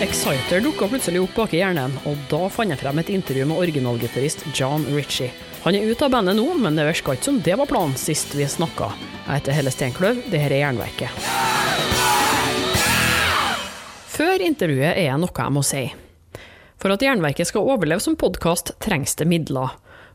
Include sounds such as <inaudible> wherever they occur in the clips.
Exciter dukka plutselig opp bak i hjernen, og da fant jeg frem et intervju med originalgitarist John Ritchie. Han er ute av bandet nå, men det virka ikke som det var planen sist vi snakka. Jeg heter Helle Steinkløv, det her er Jernverket. Før intervjuet er noe jeg må si. For at Jernverket skal overleve som podkast, trengs det midler.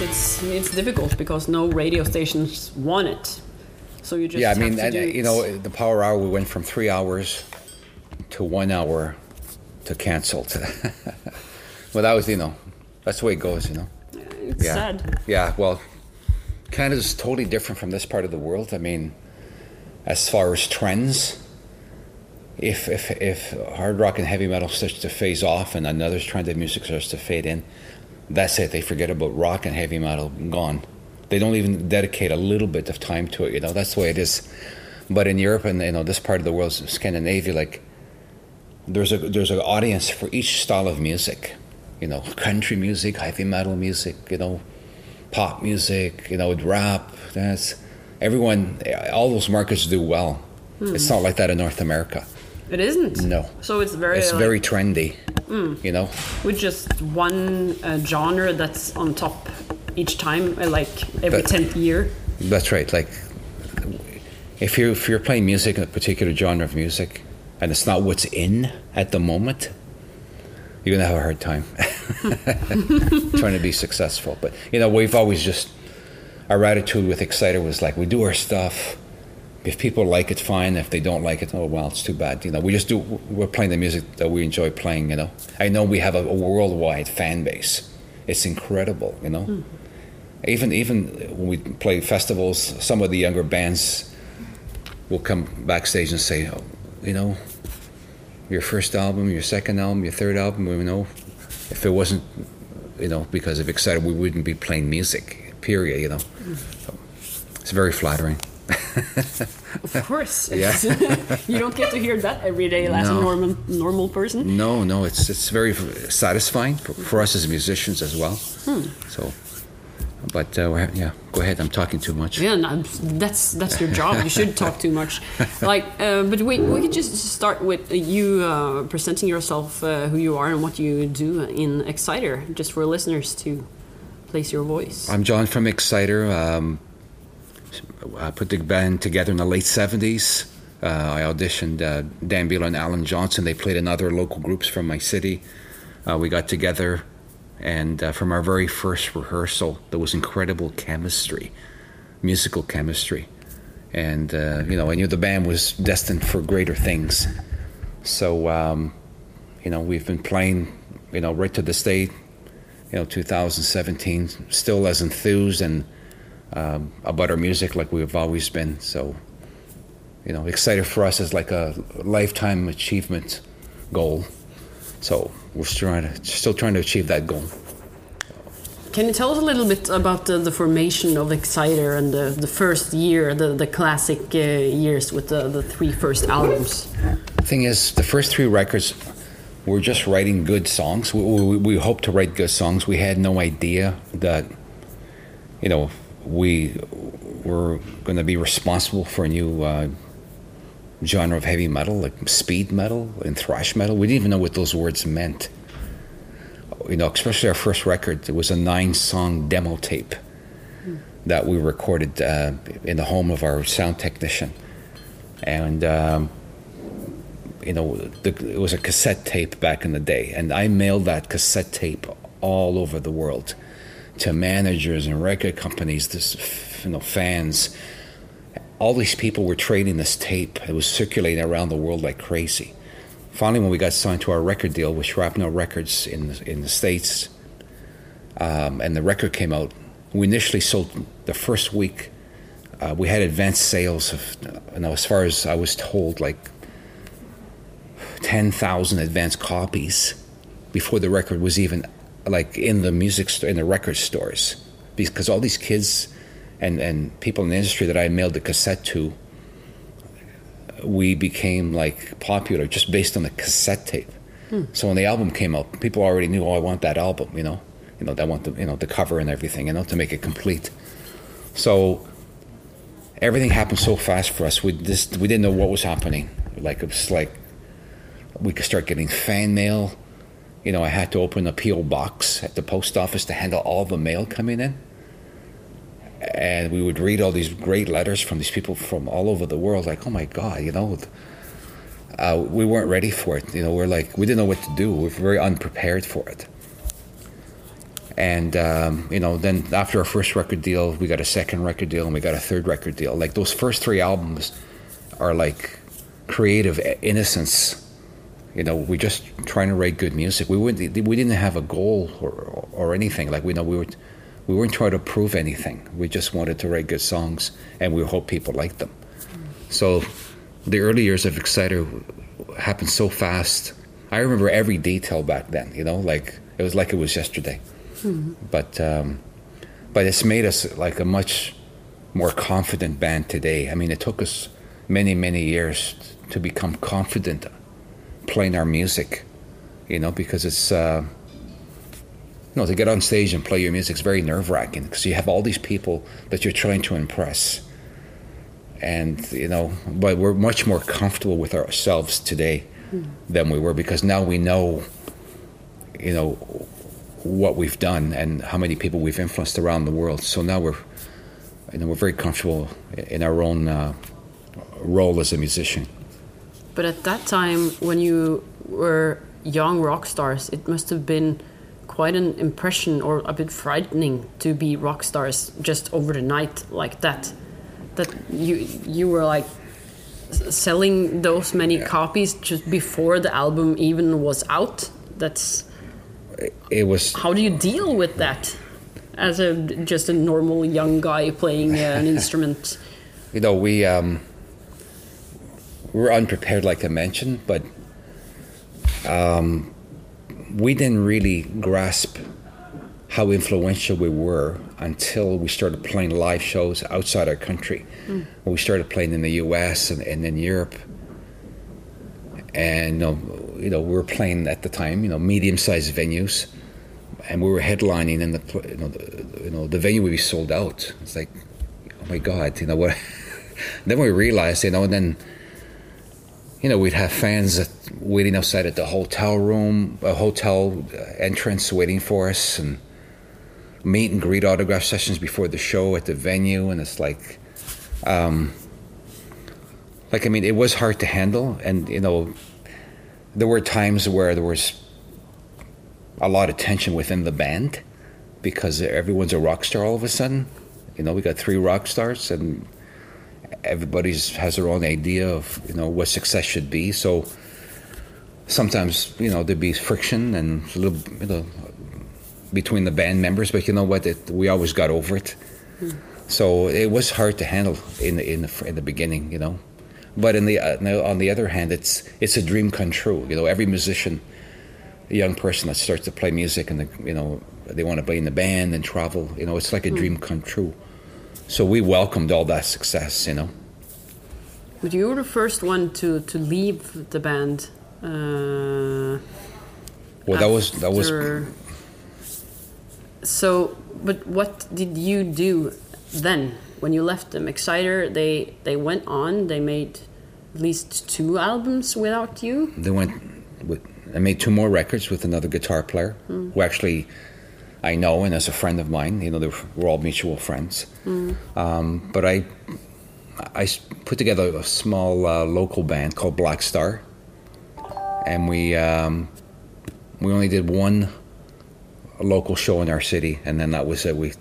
It's, it's difficult because no radio stations want it. So you just yeah, I mean, and, you know, the power hour we went from three hours to one hour to canceled. <laughs> well, that was you know, that's the way it goes, you know. it's yeah, sad. yeah. Well, Canada's totally different from this part of the world. I mean, as far as trends, if if if hard rock and heavy metal starts to phase off and another trend of music starts to fade in, that's it. They forget about rock and heavy metal. Gone. They don't even dedicate a little bit of time to it. You know, that's the way it is. But in Europe and you know this part of the world, Scandinavia, like there's a there's an audience for each style of music. You know, country music, heavy metal music. You know, pop music. You know, rap. That's everyone. All those markets do well. It's hmm. not like that in North America. It isn't. No. So it's very It's like, very trendy. You know. with just one uh, genre that's on top each time, uh, like every tenth year. That's right. Like, if you're if you're playing music, in a particular genre of music, and it's not what's in at the moment, you're gonna have a hard time <laughs> trying to be successful. But you know, we've always just our attitude with Exciter was like, we do our stuff. If people like it, fine. If they don't like it, oh well, it's too bad. You know, we just do. We're playing the music that we enjoy playing. You know, I know we have a, a worldwide fan base. It's incredible. You know, hmm. even even when we play festivals, some of the younger bands will come backstage and say, oh, you know, your first album, your second album, your third album, you know, if it wasn't, you know, because of Exciter, we wouldn't be playing music, period, you know. So it's very flattering. <laughs> Of course. <laughs> Yeah. <laughs> you don't get to hear that every day as a normal normal person. No, no, it's it's very satisfying for, for us as musicians as well. So, but uh, we're- yeah, go ahead. I'm talking too much. Yeah, no, that's that's your job. You should talk too much. Like, uh, but we we could just start with you uh, presenting yourself, uh, who you are, and what you do in Exciter, just for listeners to place your voice. I'm John from Exciter. Um, I put the band together in the late 70s. Uh, I auditioned uh, Dan Beehler and Alan Johnson. They played in other local groups from my city. Uh, we got together, and uh, from our very first rehearsal, there was incredible chemistry, musical chemistry. And, uh, you know, I knew the band was destined for greater things. So, um, you know, we've been playing, you know, right to this day, you know, 2017, still as enthused and um, about our music like we've always been. So, you know, excited for us is like a lifetime achievement goal. So we're still trying to, still trying to achieve that goal. Can you tell us a little bit about the, the formation of Exciter and the, the first year, the, the classic uh, years with the, the three first albums? thing is, the first three records, we're just writing good songs. We, we, we hope to write good songs. We had no idea that, you know, we were going to be responsible for a new uh, genre of heavy metal, like speed metal and thrash metal. We didn't even know what those words meant. You know, especially our first record, it was a nine-song demo tape that we recorded uh, in the home of our sound technician, and. Um, you know, the, it was a cassette tape back in the day, and I mailed that cassette tape all over the world to managers and record companies, this, you know, fans. All these people were trading this tape. It was circulating around the world like crazy. Finally, when we got signed to our record deal with Shrapnel Records in the, in the states, um, and the record came out, we initially sold the first week. Uh, we had advanced sales of, you know, as far as I was told, like 10,000 advance copies before the record was even like in the music store, in the record stores. Because all these kids and, and people in the industry that I mailed the cassette to, we became like popular just based on the cassette tape. Hmm. So when the album came out, people already knew, oh, I want that album, you know, you know, I want the, you know, the cover and everything, you know, to make it complete. So everything happened so fast for us. We just we didn't know what was happening. Like it was like we could start getting fan mail. You know, I had to open a PO box at the post office to handle all the mail coming in. And we would read all these great letters from these people from all over the world. Like, oh my God, you know, uh, we weren't ready for it. You know, we're like we didn't know what to do. We were very unprepared for it. And um, you know, then after our first record deal, we got a second record deal, and we got a third record deal. Like those first three albums are like creative innocence. You know, we're just trying to write good music. We wouldn't, we didn't have a goal or, or anything. Like we know we were, we weren't trying to prove anything. We just wanted to write good songs, and we hope people liked them. So, the early years of Exciter happened so fast. I remember every detail back then. You know, like it was like it was yesterday. Mm-hmm. But um, but it's made us like a much more confident band today. I mean, it took us many many years to become confident playing our music, you know, because it's. Uh, you know, to get on stage and play your music is very nerve wracking because you have all these people that you're trying to impress. And, you know, but we're much more comfortable with ourselves today mm. than we were because now we know, you know, what we've done and how many people we've influenced around the world. So now we're, you know, we're very comfortable in our own uh, role as a musician. But at that time, when you were young rock stars, it must have been quite an impression or a bit frightening to be rock stars just over the night like that. That you you were like selling those many yeah. copies just before the album even was out. That's it was. How do you deal with that as a just a normal young guy playing an <laughs> instrument? You know, we um, we were unprepared, like I mentioned, but um, we didn't really grasp how influential we were until we started playing live shows outside our country. Mm. We started playing in the U.S. and, and in Europe, and you know, you know, we were playing at the time, you know, medium-sized venues, and we were headlining, and the you know, the, you know, the venue would be sold out. It's like, oh my god, you know what? <laughs> then we realized, you know, and then, you know, we'd have fans waiting outside at the hotel room, a hotel entrance, waiting for us, and meet and greet autograph sessions before the show at the venue, and it's like. Um, like I mean, it was hard to handle, and you know, there were times where there was a lot of tension within the band because everyone's a rock star all of a sudden. You know, we got three rock stars, and everybody's has their own idea of you know what success should be. So sometimes you know there'd be friction and a little you know between the band members, but you know what? It, we always got over it. Mm. So it was hard to handle in the, in the in the beginning, you know. But in the uh, on the other hand, it's it's a dream come true. You know, every musician, a young person that starts to play music and the, you know they want to play in the band and travel. You know, it's like a mm. dream come true. So we welcomed all that success. You know. But you were the first one to to leave the band. Uh, well, that was that was. So, but what did you do then? when you left them, Exciter, they they went on. They made at least two albums without you. They went. With, I made two more records with another guitar player mm. who actually I know and as a friend of mine. You know, they were all mutual friends. Mm. Um, but I I put together a small uh, local band called Black Star, and we um, we only did one local show in our city, and then that was it. We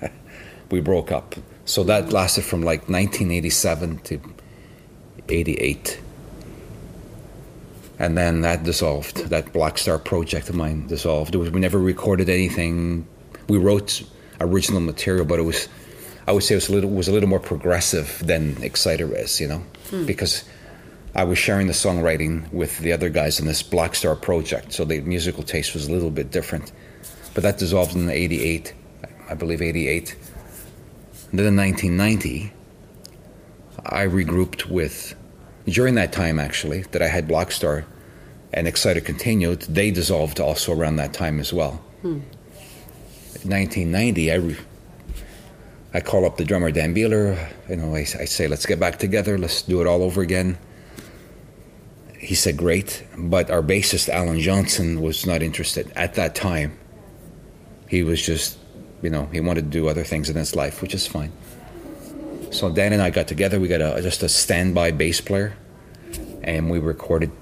<laughs> we broke up. So that lasted from like 1987 to 88. And then that dissolved. That Black Star project of mine dissolved. Was, we never recorded anything. We wrote original material, but it was, I would say, it was a little was a little more progressive than Exciter is, you know, hmm. because I was sharing the songwriting with the other guys in this Black Star project, so the musical taste was a little bit different. But that dissolved in '88, I believe '88. Then in 1990, I regrouped with. During that time, actually, that I had Black Star and Exciter continued, they dissolved also around that time as well. Hmm. 1990, I, re- I call up the drummer Dan Beehler. You know, I, I say, let's get back together. Let's do it all over again. He said, great. But our bassist, Alan Johnson, was not interested at that time. He was just, you know, he wanted to do other things in his life, which is fine. So Dan and I got together. We got a, just a standby bass player, and we recorded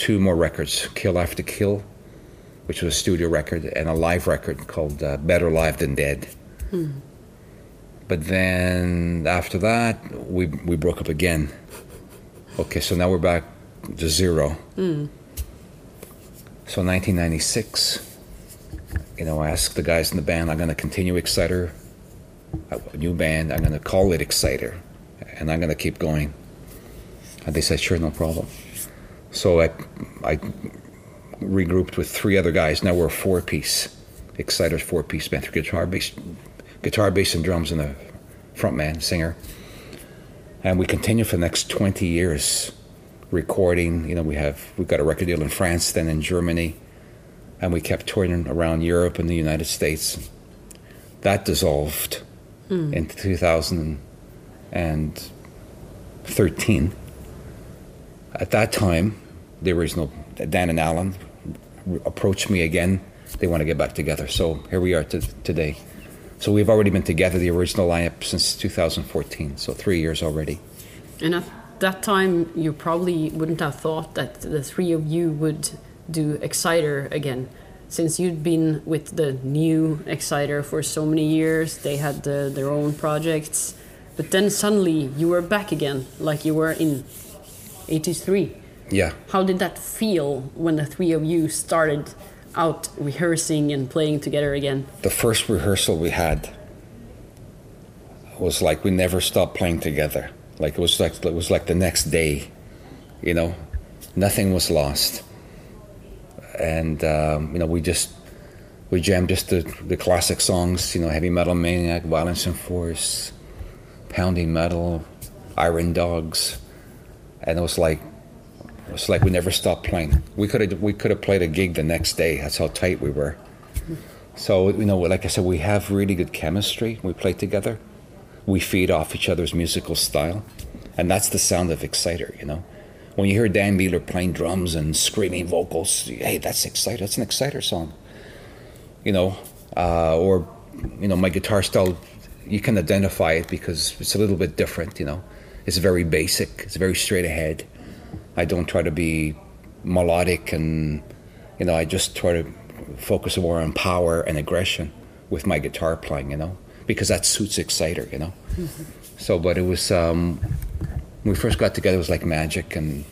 two more records Kill After Kill, which was a studio record, and a live record called uh, Better Live Than Dead. But then after that, we, we broke up again. Okay, so now we're back to zero. So 1996, you know, I asked the guys in the band, I'm going to continue Exciter, a new band, I'm going to call it Exciter, and I'm going to keep going. And they said, sure, no problem. So I, I regrouped with three other guys. Now we're a four piece, Exciter's four piece band, three guitar, bass, guitar, bass, and drums, and a front man, singer. And we continue for the next 20 years recording. You know, we have, we've got a record deal in France, then in Germany, and we kept touring around Europe and the United States. That dissolved hmm. in 2013. At that time, was no, Dan and Alan approached me again. They want to get back together. So here we are to, today. So we've already been together, the original lineup, since 2014. So three years already. And at that time, you probably wouldn't have thought that the three of you would do Exciter again. Since you'd been with the new Exciter for so many years, they had the, their own projects. But then suddenly you were back again, like you were in 83. Yeah. How did that feel when the three of you started out rehearsing and playing together again? The first rehearsal we had was like we never stopped playing together. Like it was like it was like the next day, you know, nothing was lost, and um, you know we just we jammed just the the classic songs, you know, heavy metal maniac, violence and force, pounding metal, iron dogs, and it was like it was like we never stopped playing. We could have we could have played a gig the next day. That's how tight we were. So you know, like I said, we have really good chemistry. We play together. We feed off each other's musical style, and that's the sound of Exciter. You know, when you hear Dan Beehler playing drums and screaming vocals, hey, that's Exciter. That's an Exciter song. You know, uh, or you know, my guitar style, you can identify it because it's a little bit different. You know, it's very basic. It's very straight ahead. I don't try to be melodic and you know I just try to focus more on power and aggression with my guitar playing you know because that suits Exciter you know. <laughs> So but it was um, when we first got together it was like magic and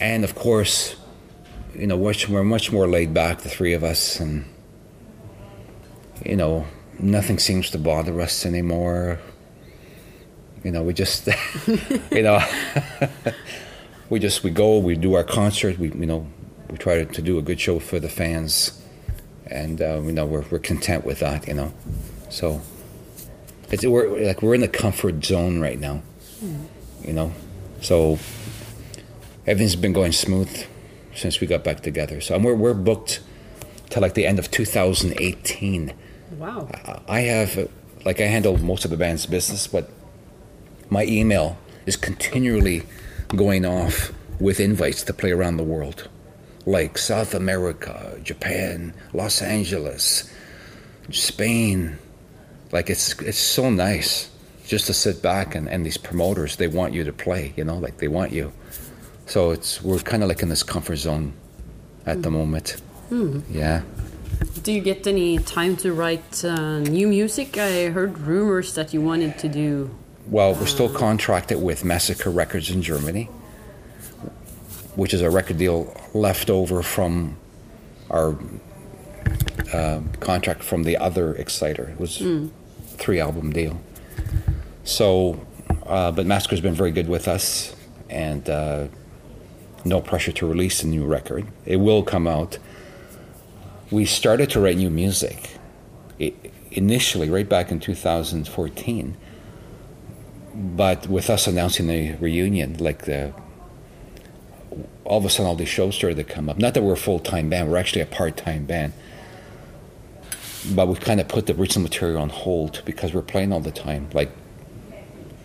and of course you know much, we're much more laid back the three of us and you know nothing seems to bother us anymore. You know we just <laughs> you know <laughs> we just we go we do our concert we you know we try to, to do a good show for the fans. And uh, you know we're, we're content with that you know. So it's we're like we're in the comfort zone right now you know. So everything's been going smooth since we got back together. So and we're, we're booked till like the end of 2018 Wow. I have, like, I handle most of the band's business, but my email is continually going off with invites to play around the world, like South America, Japan, Los Angeles, Spain. Like, it's it's so nice just to sit back and, and these promoters they want you to play, you know, like they want you. So it's we're kind of like in this comfort zone at the moment. Yeah. Do you get any time to write uh, new music? I heard rumors that you wanted to do. Well, we're still contracted with Massacre Records in Germany, which is a record deal left over from our uh, contract from the other Exciter. It was three album deal. So Uh, but Massacre's been very good with us, and uh, no pressure to release a new record. It will come out. We started to write new music it, initially, right back in 2014. But with us announcing the reunion, like the all of a sudden all these shows started to come up. Not that we're a full time band, we're actually a part time band. But we kind of put the original material on hold because we're playing all the time. Like,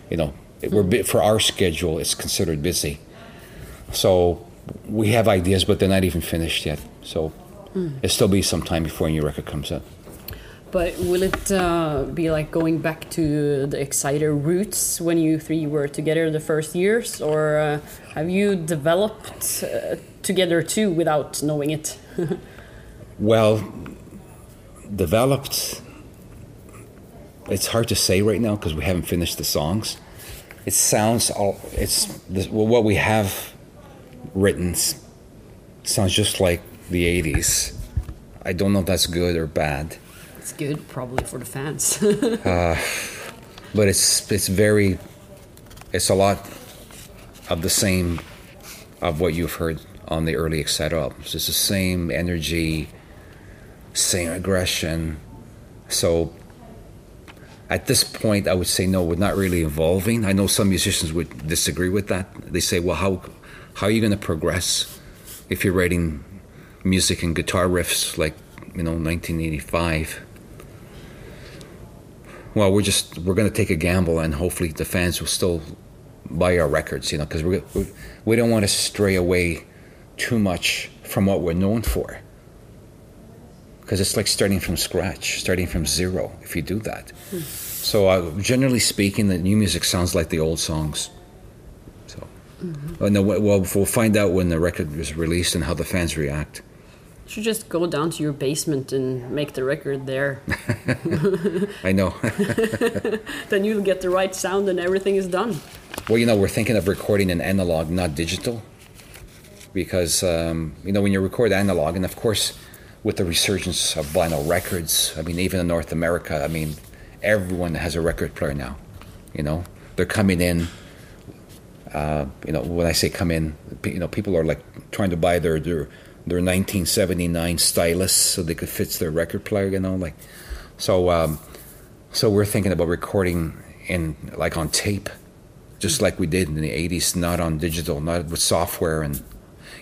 you know, we're for our schedule. It's considered busy, so we have ideas, but they're not even finished yet. So hmm. it'll still be some time before a new record comes out. But will it uh, be like going back to the Exciter roots when you three were together the first years, or uh, have you developed uh, together too without knowing it? <laughs> Well, developed. It's hard to say right now because we haven't finished the songs. It sounds all. It's well, what we have written sounds just like the '80s. I don't know if that's good or bad, it's good, probably for the fans. <laughs> Uh, but it's it's very. It's a lot of the same of what you've heard on the early Excite albums. It's the same energy, same aggression. So at this point, I would say no, we're not really evolving. I know some musicians would disagree with that. They say, well, how, how are you going to progress if you're writing music and guitar riffs like, you know, 1985? Well, we're just we're going to take a gamble, and hopefully the fans will still buy our records, you know, because we we we don't want to stray away too much from what we're known for. Because it's like starting from scratch, starting from zero. If you do that, so uh, generally speaking, the new music sounds like the old songs. So, and then, well, we'll find out when the record is released and how the fans react. You should just go down to your basement and make the record there. <laughs> I know. <laughs> then you'll get the right sound and everything is done. Well, you know, we're thinking of recording in analog, not digital, because um, you know when you record analog, and of course, with the resurgence of vinyl records, I mean, even in North America, I mean, everyone has a record player now. You know, they're coming in. Uh, you know, when I say come in, you know, people are like trying to buy their their their 1979 stylus so they could fit their record player. You know, like so. Um, so we're thinking about recording in like on tape, just like we did in the '80s, not on digital, not with software, and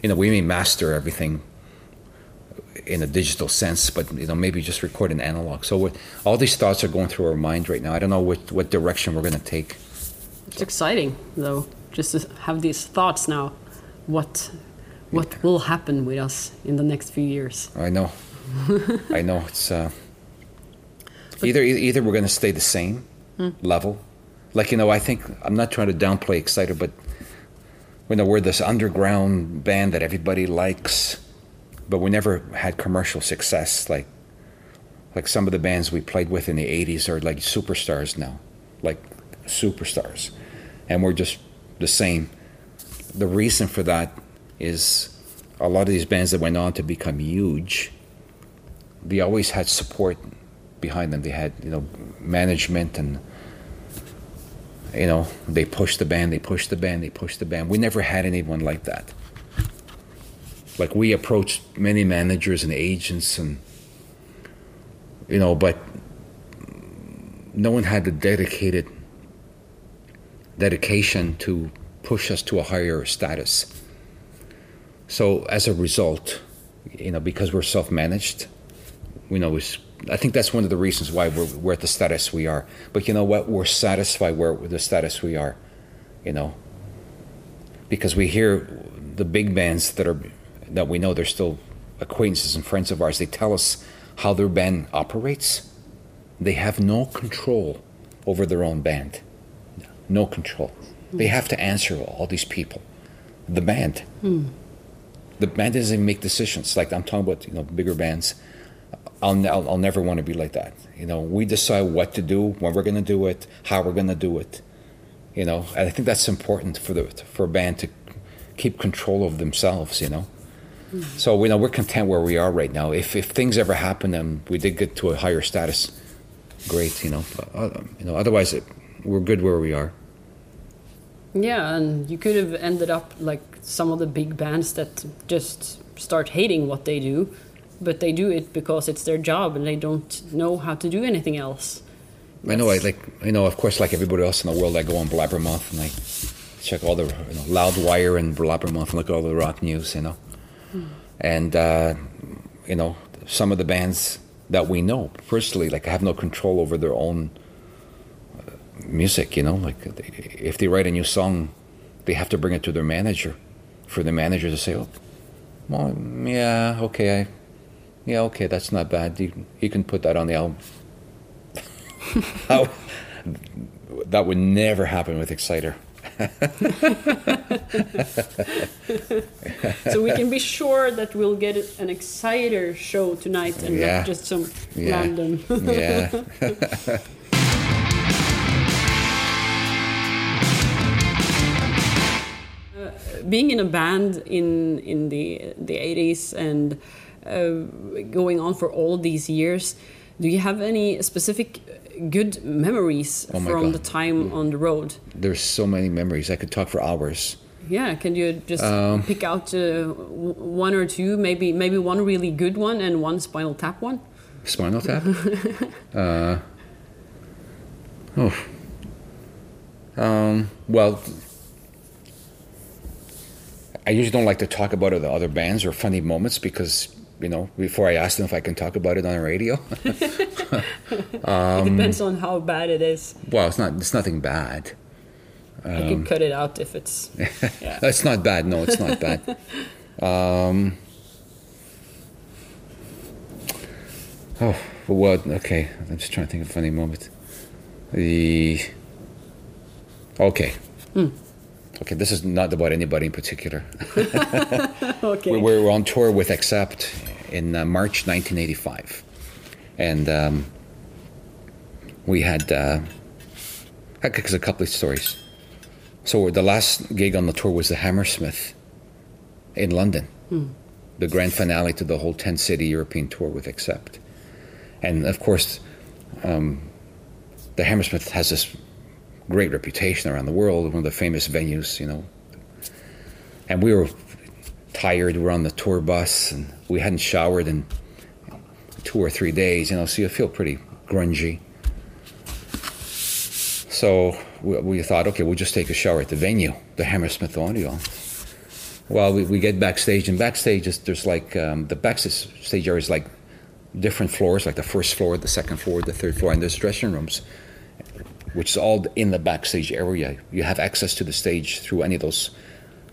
you know we may master everything in a digital sense, but you know maybe just record in analog. So all these thoughts are going through our mind right now. I don't know what what direction we're going to take. It's exciting, though, just to have these thoughts now. What what will happen with us in the next few years? I know, <laughs> I know. It's uh, either either we're going to stay the same level, like you know. I think I'm not trying to downplay Exciter, but you know we're this underground band that everybody likes, but we never had commercial success. Like like some of the bands we played with in the '80s are like superstars now, like superstars, and we're just the same. The reason for that is a lot of these bands that went on to become huge they always had support behind them. They had, you know, management and, you know, they pushed the band, they pushed the band, they pushed the band. We never had anyone like that. Like we approached many managers and agents and, you know, but no one had the dedicated dedication to push us to a higher status. So as a result, you know, because we're self-managed, you know, it's, I think that's one of the reasons why we're, we're at the status we are. But you know what? We're satisfied where with the status we are, you know, because we hear the big bands that are that we know they're still acquaintances and friends of ours. They tell us how their band operates. They have no control over their own band, no control. They have to answer all these people, the band. Hmm. The band doesn't even make decisions. Like I'm talking about, you know, bigger bands. I'll, I'll, I'll never want to be like that. You know, we decide what to do, when we're going to do it, how we're going to do it. You know, and I think that's important for the for a band to keep control of themselves. You know, so you know we're content where we are right now. If if things ever happen and we did get to a higher status, great. You know, uh, you know. Otherwise, it, we're good where we are. Yeah, and you could have ended up like some of the big bands that just start hating what they do, but they do it because it's their job and they don't know how to do anything else. I know, I like, I know, of course, like everybody else in the world, I go on Blabbermouth and I check all the you know, Loudwire and Blabbermouth and look at all the rock news, you know. And, uh, you know, some of the bands that we know personally, like, have no control over their own music, you know. Like, if they write a new song, they have to bring it to their manager for the manager to say, oh, well, yeah, okay, I, yeah, okay, that's not bad. You, you can put that on the album. <laughs> How- that would never happen with Exciter. <laughs> so we can be sure that we'll get an exciter show tonight and Yeah. not just some Yeah. random. Yeah. <laughs> Being in a band in in the the 80s and uh, going on for all these years, do you have any specific good memories Oh from God. the time on the road? There's so many memories. I could talk for hours. Yeah, can you just Um, pick out uh, one or two, maybe maybe one really good one and one Spinal Tap one? Spinal Tap? <laughs> uh, oh. Um, well, I usually don't like to talk about the other bands or funny moments because, you know, before I ask them if I can talk about it on the radio. <laughs> it depends on how bad it is. well, it's not. It's nothing bad. I Um, could cut it out if it's. Yeah. <laughs> It's not bad. No, it's not bad. <laughs> Um, oh, what? Okay, I'm just trying to think of a funny moment. The okay, okay. This is not about anybody in particular. <laughs> okay. We were on tour with Accept in uh, March 1985, and um, we had uh, because a couple of stories. So the last gig on the tour was the Hammersmith in London, the grand finale to the whole 10-city European tour with Accept, and of course, um, the Hammersmith has this great reputation around the world, one of the famous venues, you know. And we were tired. We were on the tour bus, and we hadn't showered in two or three days. You know, so you feel pretty grungy. So we, we thought, okay, we'll just take a shower at the venue, the Hammersmith Odeon. Well, we, we get backstage, and backstage is there's like um, the backstage area is like different floors, like the first floor, the second floor, the third floor, and there's dressing rooms, which is all in the backstage area. You have access to the stage through any of those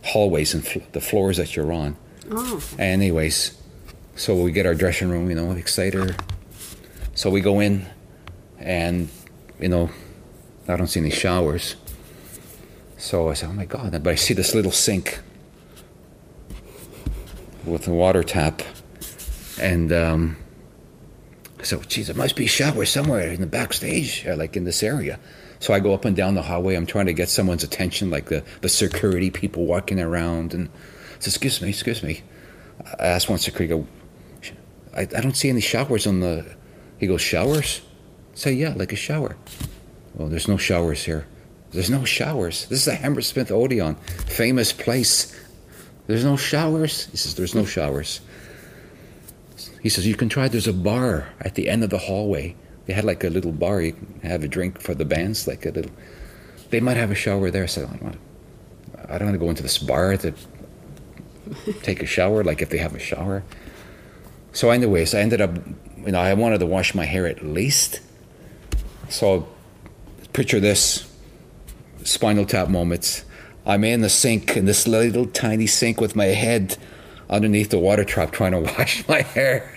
hallways and fl- the floors that you're on. Oh, Anyways, so we get our dressing room, you know, exciter. So we go in, and you know, I don't see any showers. So I said, "Oh my God!" But I see this little sink with a water tap, and um, Said, "Geez, there must be shower somewhere in the backstage, uh, like in this area." So I go up and down the hallway. I'm trying to get someone's attention, like the, the security people walking around, and said, "Excuse me, excuse me." I asked one security, I, I don't see any showers on the. He goes, showers? I say, yeah, like a shower. Well, there's no showers here. There's no showers. This is the Hammersmith Odeon, famous place. There's no showers. He says, there's no showers. He says, you can try. There's a bar at the end of the hallway. They had like a little bar. You can have a drink for the bands, like a little. They might have a shower there. So I don't, I don't want to go into this bar to take a shower, like if they have a shower. So, anyways, I ended up, you know, I wanted to wash my hair at least. So, picture this spinal tap moments. I'm in the sink, in this little tiny sink with my head underneath the water trap trying to <laughs> wash my hair.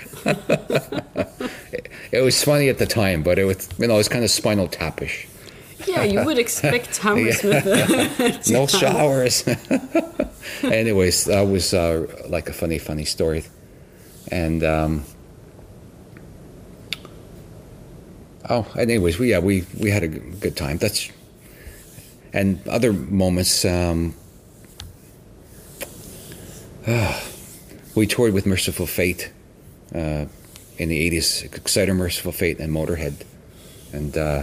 it was funny at the time, but it was, you know, it was kind of spinal tapish. yeah, you would expect <laughs> Hammersmith. <laughs> to no showers. Anyways, that was uh, like a funny, funny story. And um, oh, anyways, we yeah we we had a good time. That's and other moments. Um, <sighs> ah, we toured with Mercyful Fate uh, in the '80s. Exciter, Mercyful Fate, and Motorhead, and. Uh,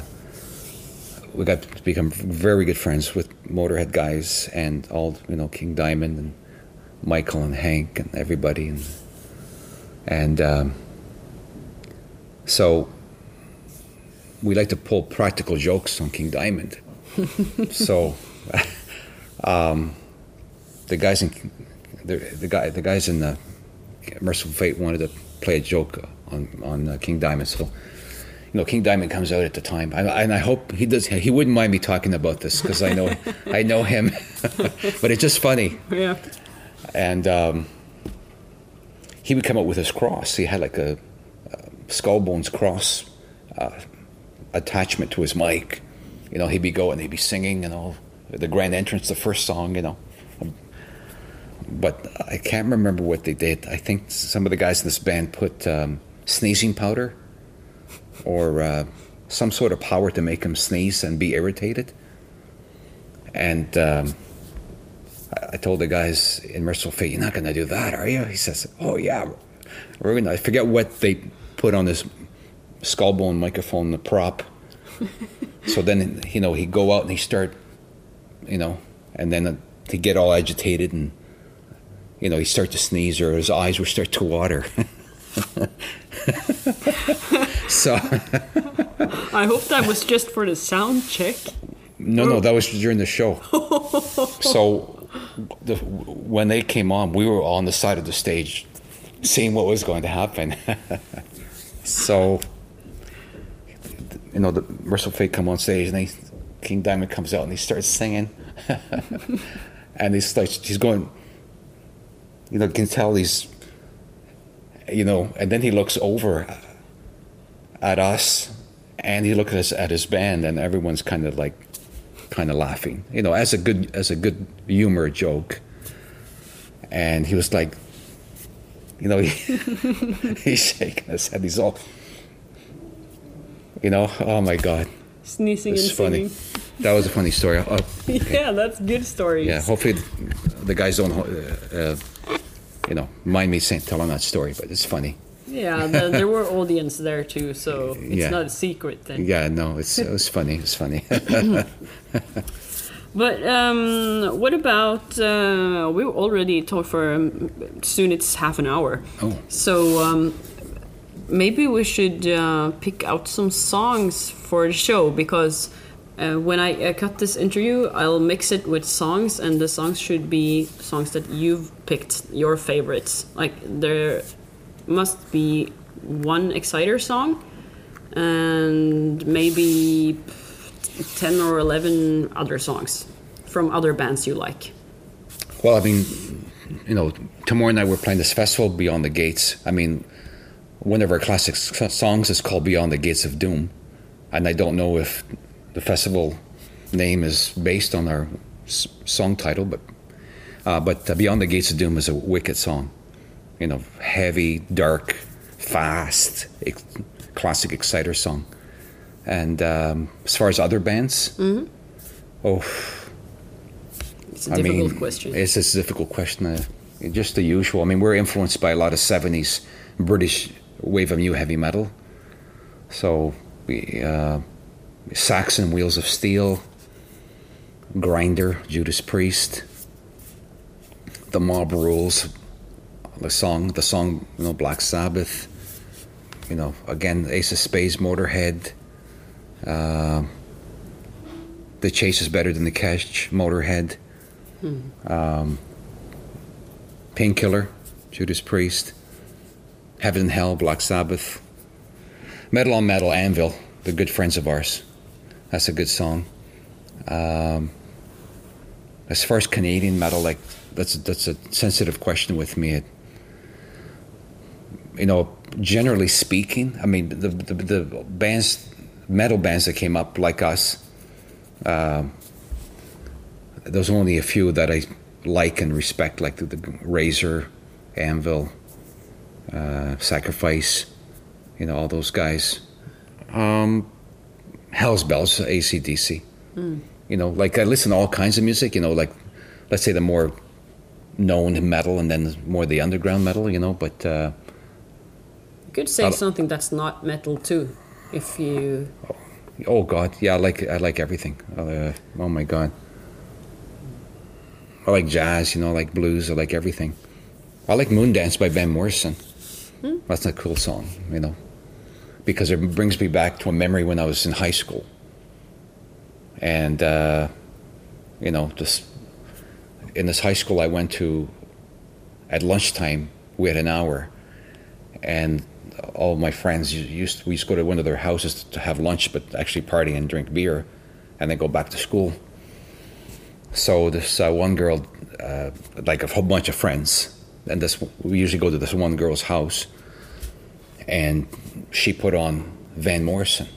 we got to become very good friends with Motorhead guys and all you know King Diamond and Michael and Hank and everybody and and um, so we like to pull practical jokes on King Diamond. <laughs> so um, the guys in the, the guy the guys in the Mercyful Fate wanted to play a joke on on uh, King Diamond. So you know, King Diamond comes out at the time, I, and I hope he does. He wouldn't mind me talking about this because I know I know him, <laughs> but it's just funny. Yeah. And um, he would come up with his cross. He had like a, a skull bones cross uh, attachment to his mic. You know, he'd be going, he'd be singing, and all the grand entrance, the first song. You know, but I can't remember what they did. I think some of the guys in this band put um, sneezing powder or uh, some sort of power to make him sneeze and be irritated. And um, I, I told the guys in Mercyful Fate, "You're not going to do that, are you?" He says, "Oh yeah, we're going to." I forget what they put on this skull bone microphone, the prop. <laughs> so then, you know, he'd go out and he start, you know, and then uh, he'd get all agitated and, you know, he'd start to sneeze or his eyes would start to water. <laughs> so I hope that was just for the sound check. no, no, that was during the show. <laughs> so the, when they came on, we were on the side of the stage, seeing what was going to happen. <laughs> so you know, the Mercyful Fate come on stage, and he, King Diamond comes out and he starts singing, and he's like, he's going, you know, can tell he's, you know, and then he looks over at us, and he looks at, us, at his band, and everyone's kind of like, kind of laughing, you know, as a good as a good humor joke, and he was like, you know, <laughs> he, he's shaking his head, he's all. You know, oh my God, Sneezing it's and funny. singing. That was a funny story. <laughs> Oh, Yeah, that's good story. yeah, hopefully the guys don't, uh, uh, you know, mind me saying, telling that story, but it's funny. Yeah, the, there were audience there too, so it's Yeah. not a secret then. Yeah, no, it's it was funny. It's funny. <laughs> But um, what about uh, we already talked for um, soon? It's half an hour. Oh. So um, maybe we should uh, pick out some songs for the show because uh, when I uh, cut this interview, I'll mix it with songs, and the songs should be songs that you've picked your favorites. Like there must be one Exciter song, and maybe 10 or 11 other songs from other bands you like. well, I mean, you know, tomorrow night we're playing this festival, Beyond the Gates. I mean, one of our classic songs is called Beyond the Gates of Doom, and I don't know if the festival name is based on our song title, but uh, but uh, Beyond the Gates of Doom is a wicked song. You know, heavy, dark, fast, ex- classic Exciter song. And um, as far as other bands, oh, It's a I difficult mean, question. It's a difficult question. Uh, just the usual. I mean, we're influenced by a lot of '70s British wave of new heavy metal. So we uh, Saxon Wheels of Steel, Grinder, Judas Priest, The Mob Rules, the song, the song, you know, Black Sabbath. You know, again, Ace of Spades, Motorhead. Uh, the Chase is better than the Catch, Motorhead. Um, Painkiller, Judas Priest, Heaven and Hell, Black Sabbath, Metal on Metal, Anvil, they're good friends of ours. That's a good song. Um, as far as Canadian metal, like that's that's a sensitive question with me. It, you know, generally speaking, I mean the the, the bands, metal bands that came up like us. Um, there's only a few that I like and respect, like the, the Razor, Anvil, uh, Sacrifice, you know, all those guys. Um, Hell's Bells, ACDC. You know, like I listen to all kinds of music, you know, like let's say the more known metal and then more the underground metal, you know, but uh, you could say I'll- something that's not metal too, if you. oh god, yeah, I like I like everything. Uh, oh my god. I like jazz, you know, I like blues, I like everything. I like Moondance by Van Morrison. That's a cool song, you know, because it brings me back to a memory when I was in high school. And, uh, you know, just in this high school I went to, at lunchtime, we had an hour, and all my friends used to, we used to go to one of their houses to have lunch, but actually party and drink beer, and then go back to school. So this uh, one girl, uh, like a whole bunch of friends, and this we usually go to this one girl's house, and she put on Van Morrison.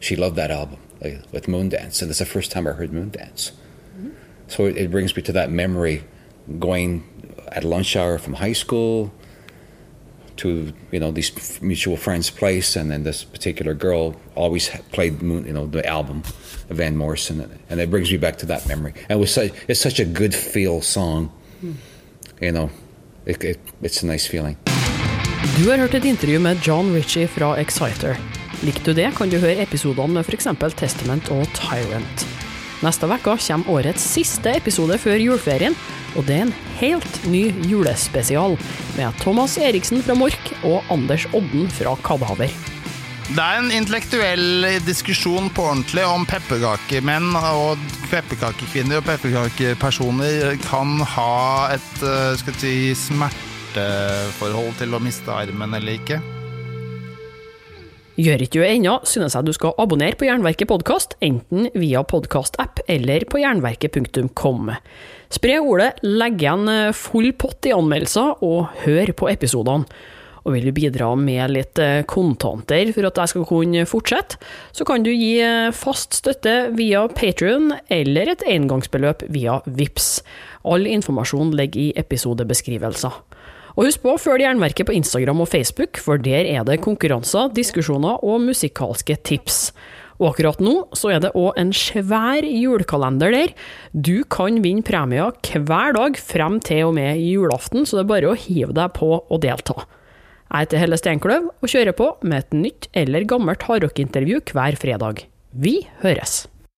She loved that album like, with Moondance, and it's the first time I heard Moondance. Mm-hmm. So it, it brings me to that memory, going at lunch hour from high school to you know these mutual friends' place, and then this particular girl always played Moon, you know the album, of Van Morrison, and it brings me back to that memory. And it was such, it's such a good feel song, hmm. you know, it, it, it's a nice feeling. Du har hørt et intervju med John Ritchie fra Exciter. Likte du det, kan du høre episodene med f.eks. Testament og Tyrant. Neste uke kommer årets siste episode før juleferien, og det er en helt ny julespesial med Thomas Eriksen fra Mork og Anders Odden fra Kadaver. Det er en intellektuell diskusjon på ordentlig om pepperkakemenn og pepperkakekvinner og pepperkakepersoner kan ha et eh, skal si, smerteforhold til å miste armen eller ikke. Gjør ikke du det ennå, synes jeg du skal abonnere på Jernverket podkast, enten via podkastapp eller på jernverket.kom. Spre ordet, legg igjen eh, full pott i anmeldelser, og hør på episodene. Og vil du bidra med litt eh, kontanter for at jeg skal kunne fortsette, så kan du gi eh, fast støtte via Patrion eller et engangsbeløp via VIPS. All informasjon ligger i episodebeskrivelser. Og husk på å følge Jernverket på Instagram og Facebook, for der er det konkurranser, diskusjoner og musikalske tips. Og akkurat nå så er det òg en svær julekalender der. Du kan vinne premier hver dag frem til og med julaften, så det er bare å hive deg på og delta. Jeg heter Helle Steinkløv og kjører på med et nytt eller gammelt hardrockintervju hver fredag. Vi høres!